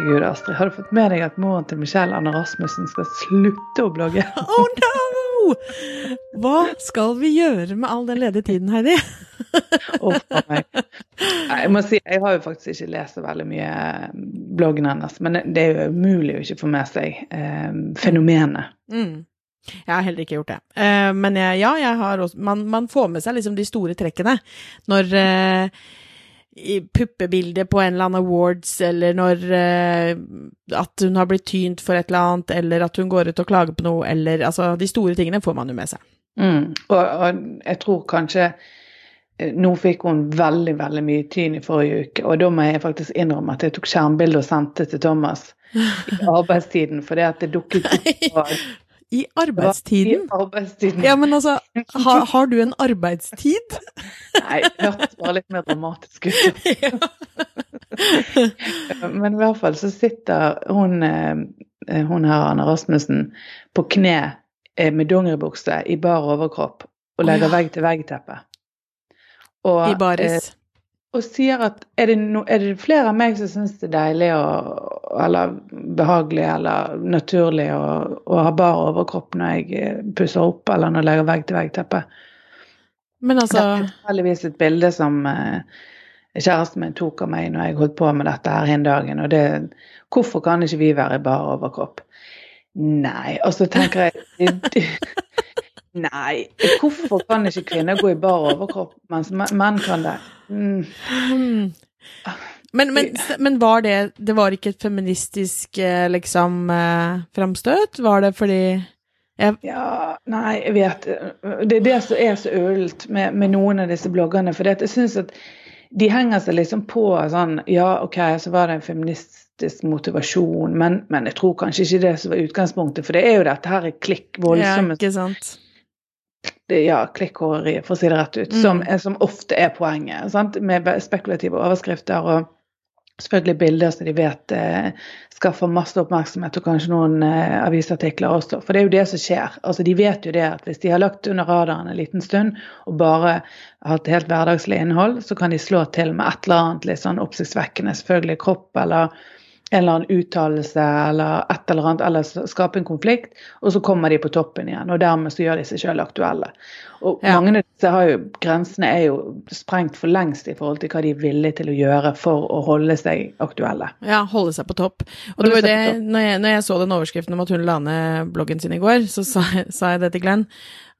Herregud, Astrid. Har du fått med deg at moren til Michelle Anne Rasmussen skal slutte å blogge? Oh no! Hva skal vi gjøre med all den ledige tiden, Heidi? oh, meg. Jeg må si, jeg har jo faktisk ikke lest så veldig mye eh, bloggen hennes, men det er jo umulig å ikke få med seg eh, fenomenet. Mm. Jeg har heller ikke gjort det. Eh, men jeg, ja, jeg har også man, man får med seg liksom de store trekkene når eh, i puppebildet på en eller annen awards, eller når eh, at hun har blitt tynt for et eller annet, eller at hun går ut og klager på noe, eller altså De store tingene får man jo med seg. Mm. Og, og jeg tror kanskje eh, nå fikk hun veldig veldig mye tyn i forrige uke, og da må jeg faktisk innrømme at jeg tok skjermbilde og sendte til Thomas i arbeidstiden, fordi at det dukket opp på I arbeidstiden? I arbeidstiden. Ja, men altså, har, har du en arbeidstid? Nei, det hørtes bare litt mer dramatisk ut. Men i hvert fall så sitter hun, eh, hun her, Anne Rasmussen, på kne eh, med dongeribukse i bar overkropp og legger oh, ja. vegg-til-vegg-teppe. I baris? Og sier at er det, no, er det flere av meg som syns det er deilig og, eller behagelig eller naturlig å, ha bar overkropp når jeg eh, pusser opp eller når jeg legger vegg-til-vegg-teppe? Men altså Det er tilfeldigvis et bilde som eh, kjæresten min tok av meg når jeg holdt på med dette her en dagen. Og det Hvorfor kan ikke vi være i bar overkropp? Nei, og så tenker jeg Nei, hvorfor kan ikke kvinner gå i bar overkropp, mens men- menn kan det? Mm. Hmm. Men, men, men var det Det var ikke et feministisk eh, liksom eh, framstøt? Var det fordi jeg, Ja, nei, jeg vet Det er det som er så ølt med, med noen av disse bloggerne. For jeg syns at de henger seg liksom på sånn Ja, OK, så var det en feministisk motivasjon, men, men jeg tror kanskje ikke det som var utgangspunktet. For det er jo dette her er klikk, ja, voldsomme sant? Det- ja, klikkhåreriet, for å si det rett ut, Mm. som, som ofte er poenget. Sant? Med spekulative overskrifter og selvfølgelig bilder som de vet eh, skaffer masse oppmerksomhet, og kanskje noen eh, avisartikler også. For det er jo det som skjer. Altså, de vet jo det at hvis de har lagt under radaren en liten stund og bare hatt helt hverdagslig innhold, så kan de slå til med et eller annet litt sånn oppsiktsvekkende, selvfølgelig kropp eller en eller annen uttalelse eller et eller annet, eller skape en konflikt, og så kommer de på toppen igjen. Og dermed så gjør de seg sjøl aktuelle. Og Ja. mange av disse har jo, grensene er jo sprengt for lengst i forhold til hva de er villige til å gjøre for å holde seg aktuelle. Ja, holde seg på topp. Og Holde det var det, når jeg, når jeg så den overskriften om at hun la ned bloggen sin i går, så sa, sa jeg det til Glenn.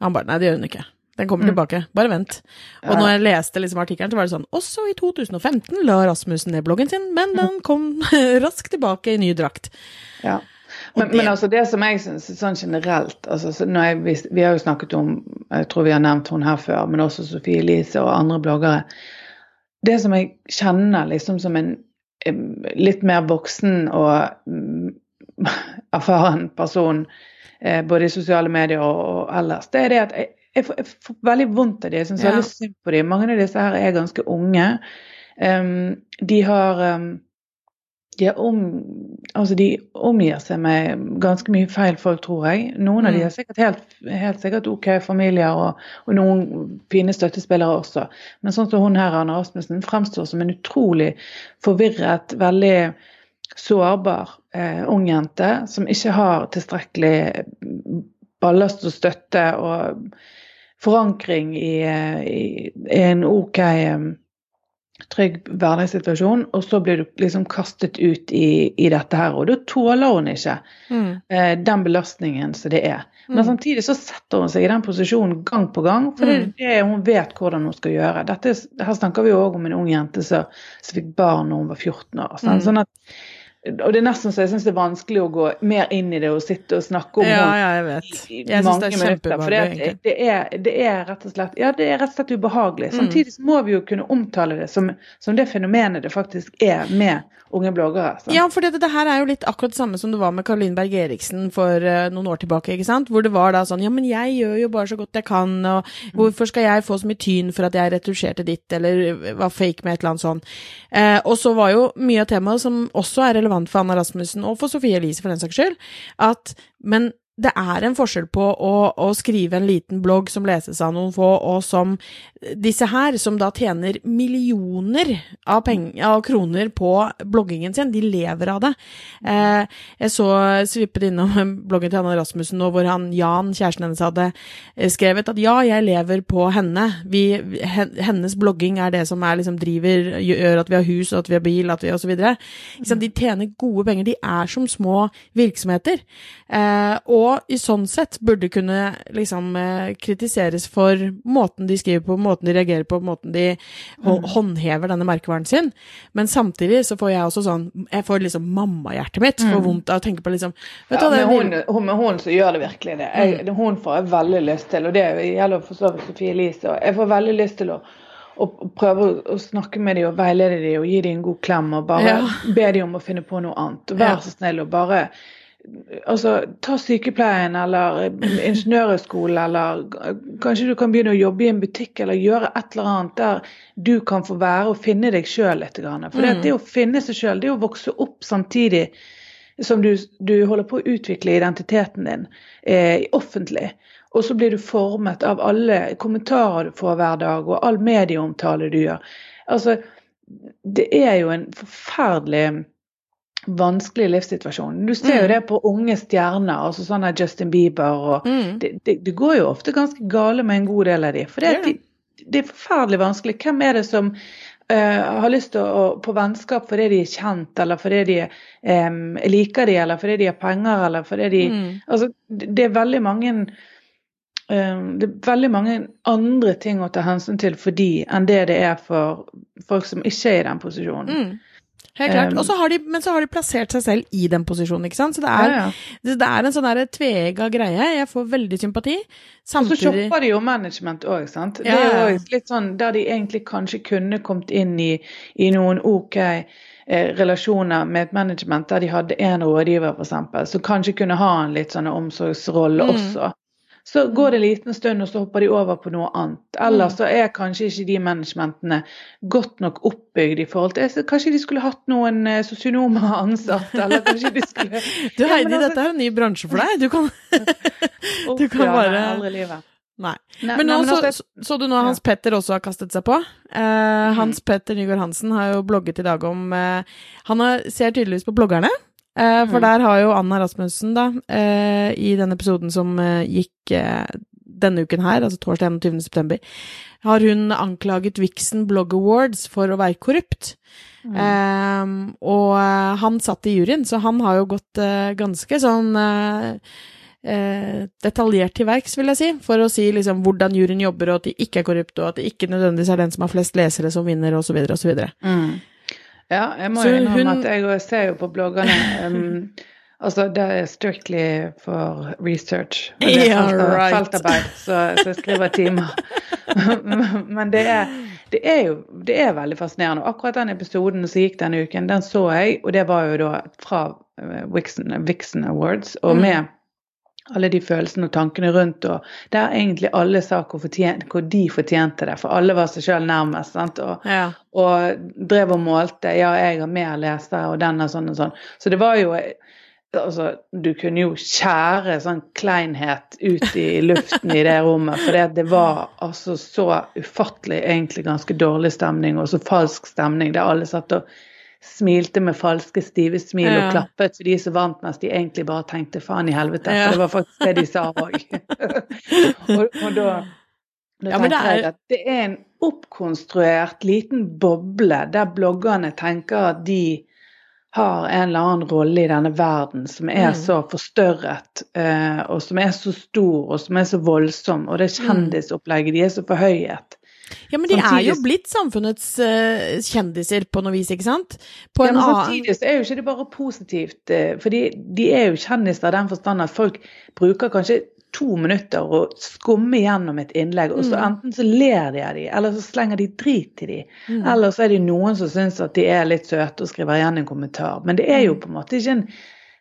Han bare nei, det gjør hun ikke. Den kommer Mm. tilbake. Bare vent. Og når jeg leste liksom artikkelen, så var det sånn Også i 2015 la Rasmussen ned bloggen sin, men den kom raskt tilbake i ny drakt. Ja. Men, det- men altså det som jeg syns sånn generelt altså, jeg, vi, vi har jo snakket om Jeg tror vi har nevnt hun her før, men også Sofie Elise og andre bloggere. Det som jeg kjenner liksom som en litt mer voksen og mm, erfaren person, eh, både i sosiale medier og, og ellers, det er det at jeg, jeg, får, jeg får veldig vondt av dem. Jeg syns Ja. veldig synd på dem. Mange av disse her er ganske unge. Um, de har um, de, om, altså de omgir seg med ganske mye feil folk, tror jeg. Noen av de Mm. er sikkert helt, helt sikkert ok familier, og, og noen fine støttespillere også. Men sånn som hun her, Anne Rasmussen, fremstår som en utrolig forvirret, veldig sårbar eh, ung jente som ikke har tilstrekkelig ballast og støtte og forankring i, eh, i, i en ok eh, trygg hverdagssituasjon, og så blir du liksom kastet ut i, i dette her. Og da tåler hun ikke eh, den belastningen som det er. Men Mm. samtidig så setter hun seg i den posisjonen gang på gang, for Mm. det det hun vet hvordan hun skal gjøre. Dette, her snakker vi òg om en ung jente som, fikk barn når hun var 14 år. Sånn, Mm. Sånn at, og det er nesten så jeg syns det er vanskelig å gå mer inn i det og sitte og snakke om Ja, ja, jeg vet. Jeg mange det er minutter. For det, det, er, det er rett og slett Ja, det er rett og slett ubehagelig. Mm. Samtidig må vi jo kunne omtale det som, som det fenomenet det faktisk er med unge bloggere. Så. Ja, for det, det her er jo litt akkurat det samme som det var med Caroline Berg Eriksen for uh, noen år tilbake, ikke sant? Hvor det var da sånn, ja, men jeg gjør jo bare så godt jeg kan, og hvorfor skal jeg få så mye tyn for at jeg retusjerte ditt, eller var fake med et eller annet sånt. Uh, og så var jo mye av temaet som også er relevant for Anna Rasmussen, og for Sofie Elise for den saks skyld, at, men det er en forskjell på å, å, skrive en liten blogg som leses av noen få, og som disse her, som da tjener millioner av, penger, av kroner på bloggingen sin. De lever av det. Eh, jeg så svippet innom bloggen til Anna Rasmussen nå, hvor han Jan, kjæresten hennes, hadde eh, skrevet at ja, jeg lever på henne. Vi, hennes blogging er det som er, liksom, driver, gjør at vi har hus, at vi har bil, at vi osv. De tjener gode penger. De er som små virksomheter. Eh, og i sånn sett burde kunne liksom eh, kritiseres for måten de skriver på, måten de reagerer på, måten de mm. håndhever denne merkevaren sin. Men samtidig så får jeg også sånn Jeg får liksom mammahjertet mitt får mm. vondt av å tenke på liksom vet ja, hva, det, hun, hun, Med hun så gjør det virkelig det. Jeg, mm. Hun får jeg veldig lyst til, og det gjelder for så vidt Sofie Elise. Jeg får veldig lyst til å og prøve å, snakke med dem og veilede dem og gi dem en god klem og bare ja. be dem om å finne på noe annet. Vær så snill og bare altså, ta sykepleien eller ingeniørhøyskole, eller kanskje du kan begynne å jobbe i en butikk eller gjøre et eller annet der du kan få være og finne deg sjøl litt. For det, mm. det å finne seg sjøl, det å vokse opp samtidig som du, du, holder på å utvikle identiteten din eh, offentlig. Og så blir du formet av alle kommentarer du får hver dag, og all medieomtale du gjør. Altså, det er jo en forferdelig vanskelig livssituasjon. Du ser jo mm. det på unge stjerner, altså sånn av Justin Bieber og mm. det, det, det, går jo ofte ganske gale med en god del av de. For det, yeah. de, det er forferdelig vanskelig. Hvem er det som uh, har lyst til å på vennskap fordi de er kjent, eller fordi de um, liker de, eller fordi de har penger, eller fordi de mm. Altså, det er veldig mange um, det er veldig mange andre ting å ta hensyn til for de enn det det er for folk som ikke er i den posisjonen. Mm. Helt klart. Um, så de, men så har de plassert seg selv i den posisjonen, ikke sant. Så det er, ja, ja. Det, det er en sånn tveegga greie. Jeg får veldig sympati. Samtidig... Og så shopper de jo management òg, sant. Ja, det er jo litt sånn der de egentlig kanskje kunne kommet inn i, i noen OK eh, relasjoner med et management der de hadde én rådgiver, f.eks., som kanskje kunne ha en litt sånn omsorgsrolle mm. også. Så går det en liten stund, og så hopper de over på noe annet. Eller mm. så er kanskje ikke de managementene godt nok oppbygd i forhold til Kanskje de skulle hatt noen eh, sosionomer ansatt, eller kanskje de skulle Du Heidi, ja, altså... dette er en ny bransje for deg. Du kan, du kan bare Nei. Nei. Men nå nei, men så, så, du nå Hans ja. Petter også har kastet seg på. Eh, Hans mm. Petter Nygaard Hansen har jo blogget i dag om eh, Han har, ser tydeligvis på bloggerne. Eh, for mm. der har jo Anna Rasmussen, da, eh, i den episoden som eh, gikk denne uken her, altså torsdag 21. september, har hun anklaget Vixen Blog Awards for å være korrupt. Mm. Um, og han satt i juryen, så han har jo gått uh, ganske sånn uh, uh, detaljert til verks, vil jeg si, for å si liksom hvordan juryen jobber, og at de ikke er korrupte, og at det ikke nødvendigvis er den som har flest lesere, som vinner, osv., osv. Mm. Ja, jeg må jo innrømme hun... at jeg ser jo på bloggene um, Altså, det er strictly for research. Det er yeah, right. feltarbeid, så, så, jeg skriver timer. Men det er, det er, jo det er veldig fascinerende. Akkurat den episoden som gikk denne uken, den så jeg, og det var jo da fra Vixen, eh, Vixen Awards, og mm. med alle de følelsene og tankene rundt. og Der egentlig alle sa hvor, fortjent, hvor de fortjente det, for alle var seg sjøl nærmest. Og, ja. og, drev og målte. Ja, jeg har mer lesere, og den og sånn og sånn. Så det var jo altså, Du kunne jo skjære sånn kleinhet ut i luften i det rommet. For det var altså så ufattelig egentlig ganske dårlig stemning, og så falsk stemning, der alle satt og smilte med falske, stive smil ja. og klappet for de som vant, mens de egentlig bare tenkte faen i helvete. Ja. For det var faktisk det de sa òg. og, og, da, da ja, tenker er... jeg at det er en oppkonstruert liten boble der bloggerne tenker at de har en eller annen rolle i denne verden som er mm. så forstørret, uh, og som er så stor og som er så voldsom, og det mm. kjendisopplegget, de er så forhøyet. Ja, men de samtidig... er jo blitt samfunnets uh, kjendiser på noe vis, ikke sant? På ja, men samtidig så er jo ikke det bare positivt. Uh, for de er jo kjendiser i den forstand at folk bruker kanskje to minutter og skummer gjennom et innlegg, og så mm. enten så ler de av de, eller så slenger de drit til de. Mm. Eller så er det noen som syns at de er litt søte og skriver igjen en kommentar. Men det er jo mm. på en måte ikke en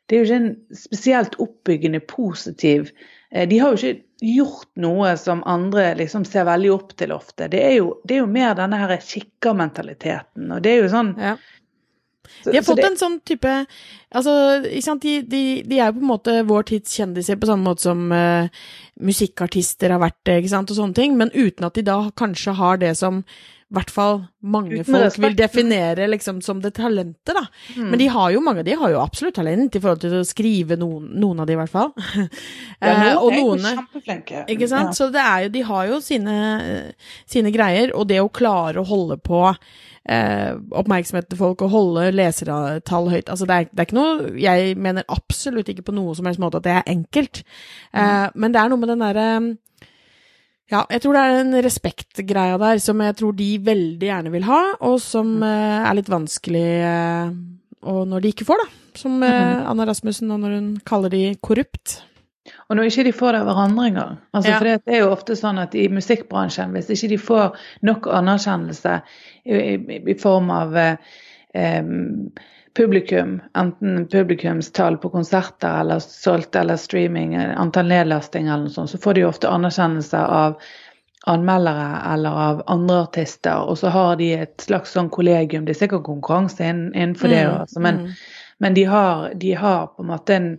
det er jo ikke en spesielt oppbyggende positiv eh, De har jo ikke gjort noe som andre liksom ser veldig opp til ofte. Det er jo, det er jo mer denne her kikkermentaliteten. Og det er jo sånn ja. De har fått en sånn type Altså, ikke sant, de, de, de er jo på en måte vår tids kjendiser på samme måte som uh, musikkartister har vært det, ikke sant, og sånne ting, men uten at de da kanskje har det som hvert fall mange folk vil definere liksom som det talentet, da. Mm. Men de har jo mange, de har jo absolutt talent i forhold til å skrive noen, noen av de i hvert fall. ja, Eh, og er noen kjempeflinke. ikke sant? Ja. Så det er jo, de har jo sine, sine greier, og det å klare å holde på eh, oppmerksomheten til folk og holde lesertall høyt altså det, er, det er ikke noe Jeg mener absolutt ikke på noe som helst måte at det er enkelt, eh, men det er noe med den derre ja, jeg tror det er en respektgreia der som jeg tror de veldig gjerne vil ha, og som eh, er litt vanskelig eh, og når de ikke får, da. Som eh, Anna Rasmussen, og når hun kaller de korrupt. Og når ikke de får det av hverandre engang. Altså, Ja. for det er jo ofte sånn at i musikkbransjen, hvis ikke de får nok anerkjennelse i, i, i form av eh, publikum, enten publikumstall på konserter eller solgt eller streaming, antall nedlastinger eller noe sånt, så får de ofte anerkjennelse av anmeldere eller av andre artister, og så har de et slags sånn kollegium. Det er sikkert konkurranse innenfor innenfor det, Mm, altså, men, mm. men de, har, de har på en måte en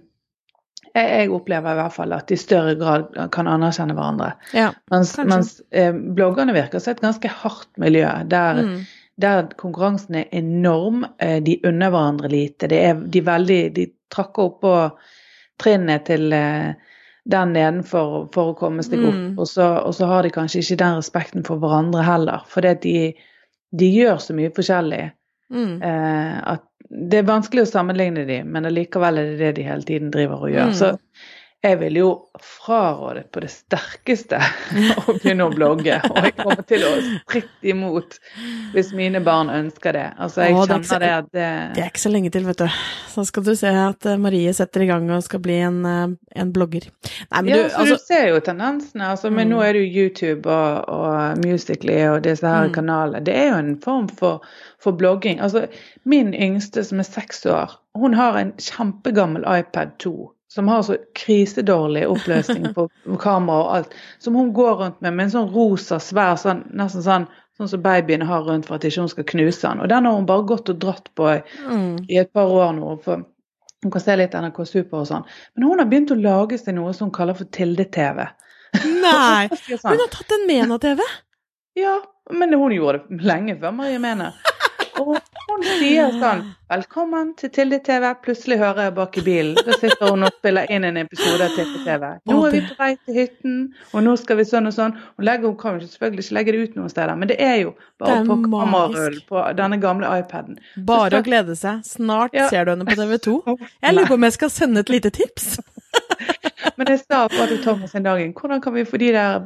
jeg opplever i hvert fall at de i større grad kan anerkjenne hverandre. Ja. Mens, mens eh, bloggerne virker som et ganske hardt miljø, der, Mm. Der konkurransen er enorm. Eh, de unner hverandre lite. Det er, de, veldig, de trakker oppå trinnet til eh, den nedenfor for å komme seg opp. Mm. Og, så, og så har de kanskje ikke den respekten for hverandre heller. For de, de gjør så mye forskjellig Mm. eh, at det er vanskelig å sammenligne de, men allikevel er det det de hele tiden driver og gjør. Mm. Så jeg vil jo fraråde på det sterkeste å begynne å blogge. Og jeg kommer til å stritte imot hvis mine barn ønsker det. Altså, jeg Å, det ikke så- kjenner det at Det det er ikke så lenge til, vet du. Så skal du se at eh, Marie setter i gang og skal bli en, eh, en blogger. Nei, men ja, du, altså du ser jo tendensene. Altså, men Mm. nå er det jo YouTube og, og Musically og disse her Mm. kanalene. Det er jo en form for, for blogging. Altså, min yngste, som er seks år, hun har en kjempegammel iPad 2. Som har så krisedårlig oppløsning på kamera og alt. Som hun går rundt med med en sånn rosa, svær, sånn, nesten sånn sånn som babyene har rundt for at ikke hun skal knuse den. Og den har hun bare gått og dratt på i mm, i et par år nå. For hun kan se litt NRK Super og sånn. Men hun har begynt å lage seg noe som hun kaller for Tilde-TV. Nei! Og Hun sånn, har tatt en Mena-TV! ja, men hun gjorde det lenge før Marie Mena. Og sier sånn Velkommen til Tilde-TV. Plutselig hører jeg bak i bilen. Da sitter hun og spiller inn en episode av Tilde-TV. Nå er vi på vei til hytten, og nå skal vi sånn og sånn. Hun, legger, hun kan jo selvfølgelig ikke legge det ut noen steder, men det er jo bare er på kamerarull på denne gamle iPaden. Bare å glede seg. Snart Ja. ser du henne på TV 2. Jeg lurer på om jeg skal sende et lite tips. Men jeg sa bare til Thomas en dag hvordan kan vi få de der,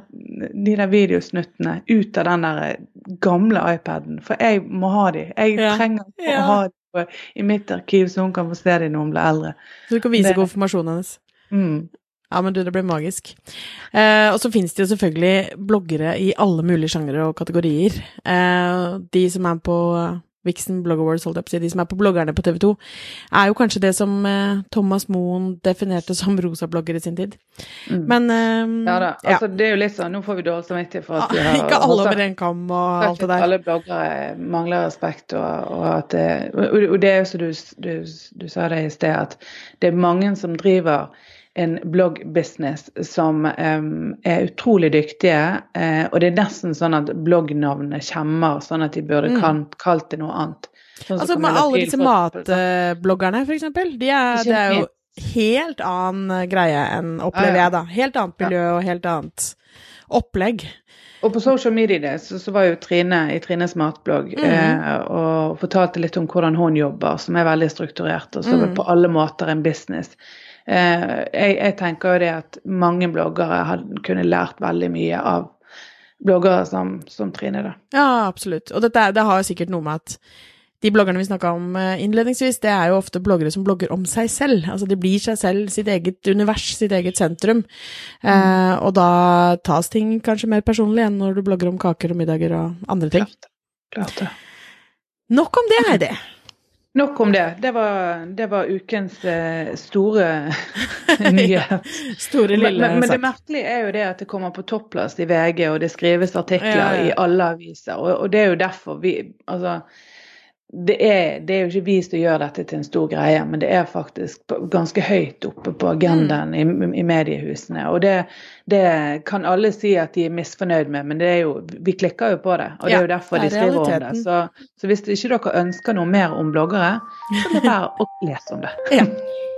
de der videosnuttene ut av den der gamle iPaden? For jeg må ha de. Jeg Ja. trenger å ha de i mitt arkiv, så hun kan få se de når hun blir eldre. Så du kan vise Det- konfirmasjonen hennes. Mm. Ja, men du, det blir magisk. Eh, og så finnes det jo selvfølgelig bloggere i alle mulige sjangere og kategorier. Eh, de som er på Vixen Blog Awards, holdt jeg på å si, de som er på bloggerne på TV 2, er jo kanskje det som eh, Thomas Moen definerte som rosa-blogger i sin tid. Mm. Men eh, Ja da. Altså, Det er jo litt sånn, nå får vi dårlig samvittighet for at vi har Ikke alle over en kam og alt det der. Alle bloggere mangler respekt, og, og at det, og, og det er jo som du, du, du sa det i sted, at det er mange som driver en bloggbusiness som um, er utrolig dyktige, Uh, og det er nesten sånn at bloggnavnet kommer, sånn at de burde Mm. kalt det noe annet. Sånn Altså med alle disse matbloggerne, for eksempel, de er, det er jo helt annen eh, greie enn opplever jeg, da. Helt annet miljø og helt annet opplegg. Og på social media så, så var jo Trine i Trines matblogg mm. eh, og fortalte litt om hvordan hun jobber, som er veldig strukturert, og som mm. på alle måter en business. Eh, jeg, jeg tenker jo det at mange bloggere hadde kunne lært veldig mye av bloggere som, som Trine, da. Ja, absolutt. Og dette, det har sikkert noe med at de bloggerne vi snakka om eh, innledningsvis, det er jo ofte bloggere som blogger om seg selv. Altså de blir seg selv, sitt eget univers, sitt eget sentrum. Eh, og da tas ting kanskje mer personlig enn når du blogger om kaker og middager og andre ting. Klart det. Klart det. Nok om det, Heidi. Nok om det. Det var, det var ukens eh, store nyhet. Store, lille men, men det merkelige er jo det at det kommer på topplass i VG, og det skrives artikler Ja, ja. i alle aviser. Og, og det er jo derfor vi Altså det er, det er jo ikke vi som gjør dette til en stor greie, men det er faktisk ganske høyt oppe på agendaen i, i, mediehusene. Og det, det, kan alle si at de er misfornøyd med, men det er jo, vi klikker jo på det. Og det er jo derfor de skriver om det. Så, så hvis ikke dere ønsker noe mer om bloggere, så må dere å lese om det. Ja.